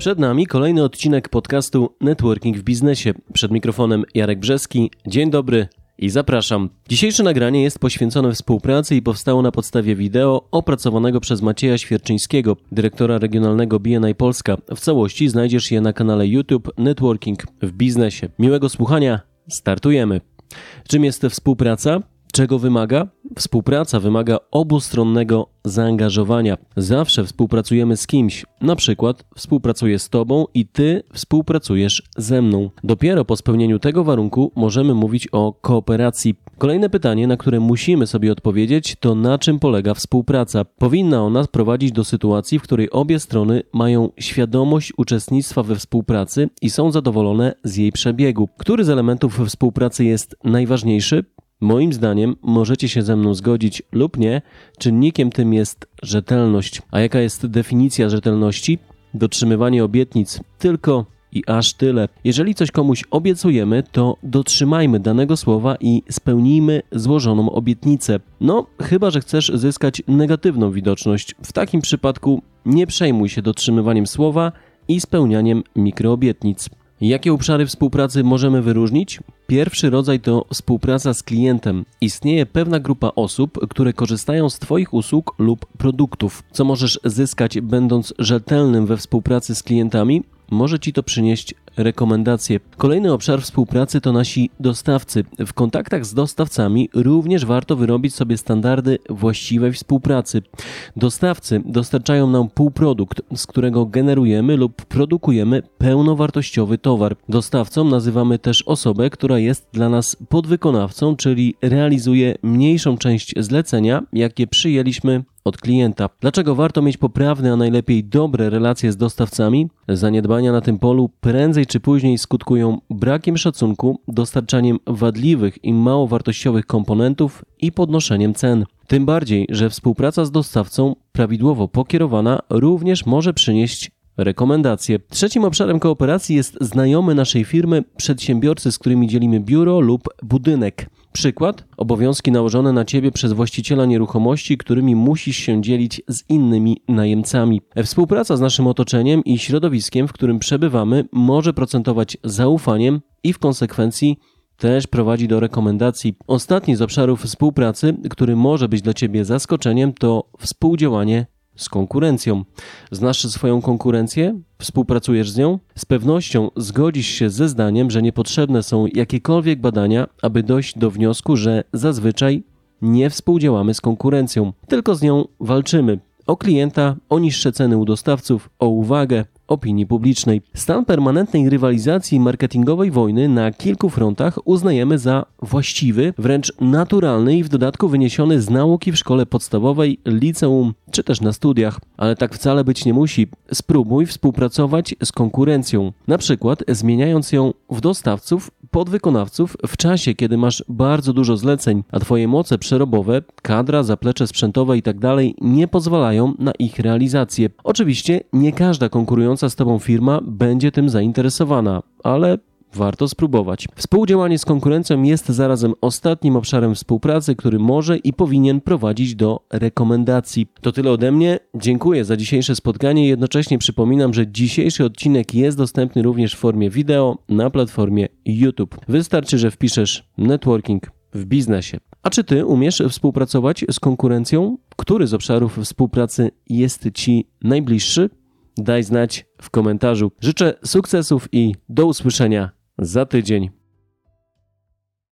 Przed nami kolejny odcinek podcastu Networking w biznesie. Przed mikrofonem Jarek Brzeski. Dzień dobry i zapraszam. Dzisiejsze nagranie jest poświęcone współpracy i powstało na podstawie wideo opracowanego przez Macieja Świerczyńskiego, dyrektora regionalnego BNI Polska. W całości znajdziesz je na kanale YouTube Networking w biznesie. Miłego słuchania. Startujemy. Czym jest współpraca? Czego wymaga? Współpraca wymaga obustronnego zaangażowania. Zawsze współpracujemy z kimś. Na przykład współpracuję z Tobą i Ty współpracujesz ze mną. Dopiero po spełnieniu tego warunku możemy mówić o kooperacji. Kolejne pytanie, na które musimy sobie odpowiedzieć, to na czym polega współpraca. Powinna ona prowadzić do sytuacji, w której obie strony mają świadomość uczestnictwa we współpracy i są zadowolone z jej przebiegu. Który z elementów współpracy jest najważniejszy? Moim zdaniem możecie się ze mną zgodzić lub nie, czynnikiem tym jest rzetelność. A jaka jest definicja rzetelności? Dotrzymywanie obietnic tylko i aż tyle. Jeżeli coś komuś obiecujemy, to dotrzymajmy danego słowa i spełnijmy złożoną obietnicę. No, chyba że chcesz zyskać negatywną widoczność. W takim przypadku nie przejmuj się dotrzymywaniem słowa i spełnianiem mikroobietnic. Jakie obszary współpracy możemy wyróżnić? Pierwszy rodzaj to współpraca z klientem. Istnieje pewna grupa osób, które korzystają z Twoich usług lub produktów. Co możesz zyskać, będąc rzetelnym we współpracy z klientami? Może Ci to przynieść rekomendacje. Kolejny obszar współpracy to nasi dostawcy. W kontaktach z dostawcami również warto wyrobić sobie standardy właściwej współpracy. Dostawcy dostarczają nam półprodukt, z którego generujemy lub produkujemy pełnowartościowy towar. Dostawcą nazywamy też osobę, która jest dla nas podwykonawcą, czyli realizuje mniejszą część zlecenia, jakie przyjęliśmy od klienta. Dlaczego warto mieć poprawne, a najlepiej dobre relacje z dostawcami? Zaniedbania na tym polu prędzej czy później skutkują brakiem szacunku, dostarczaniem wadliwych i mało wartościowych komponentów i podnoszeniem cen. Tym bardziej, że współpraca z dostawcą prawidłowo pokierowana również może przynieść rekomendacje. Trzecim obszarem kooperacji jest znajomy naszej firmy przedsiębiorcy, z którymi dzielimy biuro lub budynek. Przykład: obowiązki nałożone na ciebie przez właściciela nieruchomości, którymi musisz się dzielić z innymi najemcami. Współpraca z naszym otoczeniem i środowiskiem, w którym przebywamy, może procentować zaufaniem i w konsekwencji też prowadzi do rekomendacji. Ostatni z obszarów współpracy, który może być dla Ciebie zaskoczeniem, to współdziałanie z konkurencją. Znasz swoją konkurencję? Współpracujesz z nią? Z pewnością zgodzisz się ze zdaniem, że niepotrzebne są jakiekolwiek badania, aby dojść do wniosku, że zazwyczaj nie współdziałamy z konkurencją, tylko z nią walczymy. O klienta, o niższe ceny u dostawców, o uwagę, opinii publicznej. Stan permanentnej rywalizacji marketingowej wojny na kilku frontach uznajemy za właściwy, wręcz naturalny i w dodatku wyniesiony z nauki w szkole podstawowej, liceum czy też na studiach. Ale tak wcale być nie musi. Spróbuj współpracować z konkurencją, na przykład zmieniając ją w dostawców podwykonawców w czasie, kiedy masz bardzo dużo zleceń, a Twoje moce przerobowe, kadra, zaplecze sprzętowe itd. Tak nie pozwalają na ich realizację. Oczywiście nie każda konkurująca z Tobą firma będzie tym zainteresowana, ale warto spróbować. Współdziałanie z konkurencją jest zarazem ostatnim obszarem współpracy, który może i powinien prowadzić do rekomendacji. To tyle ode mnie. Dziękuję za dzisiejsze spotkanie. Jednocześnie przypominam, że dzisiejszy odcinek jest dostępny również w formie wideo na platformie YouTube. Wystarczy, że wpiszesz networking w biznesie. A czy ty umiesz współpracować z konkurencją? Który z obszarów współpracy jest ci najbliższy? Daj znać w komentarzu. Życzę sukcesów i do usłyszenia za tydzień.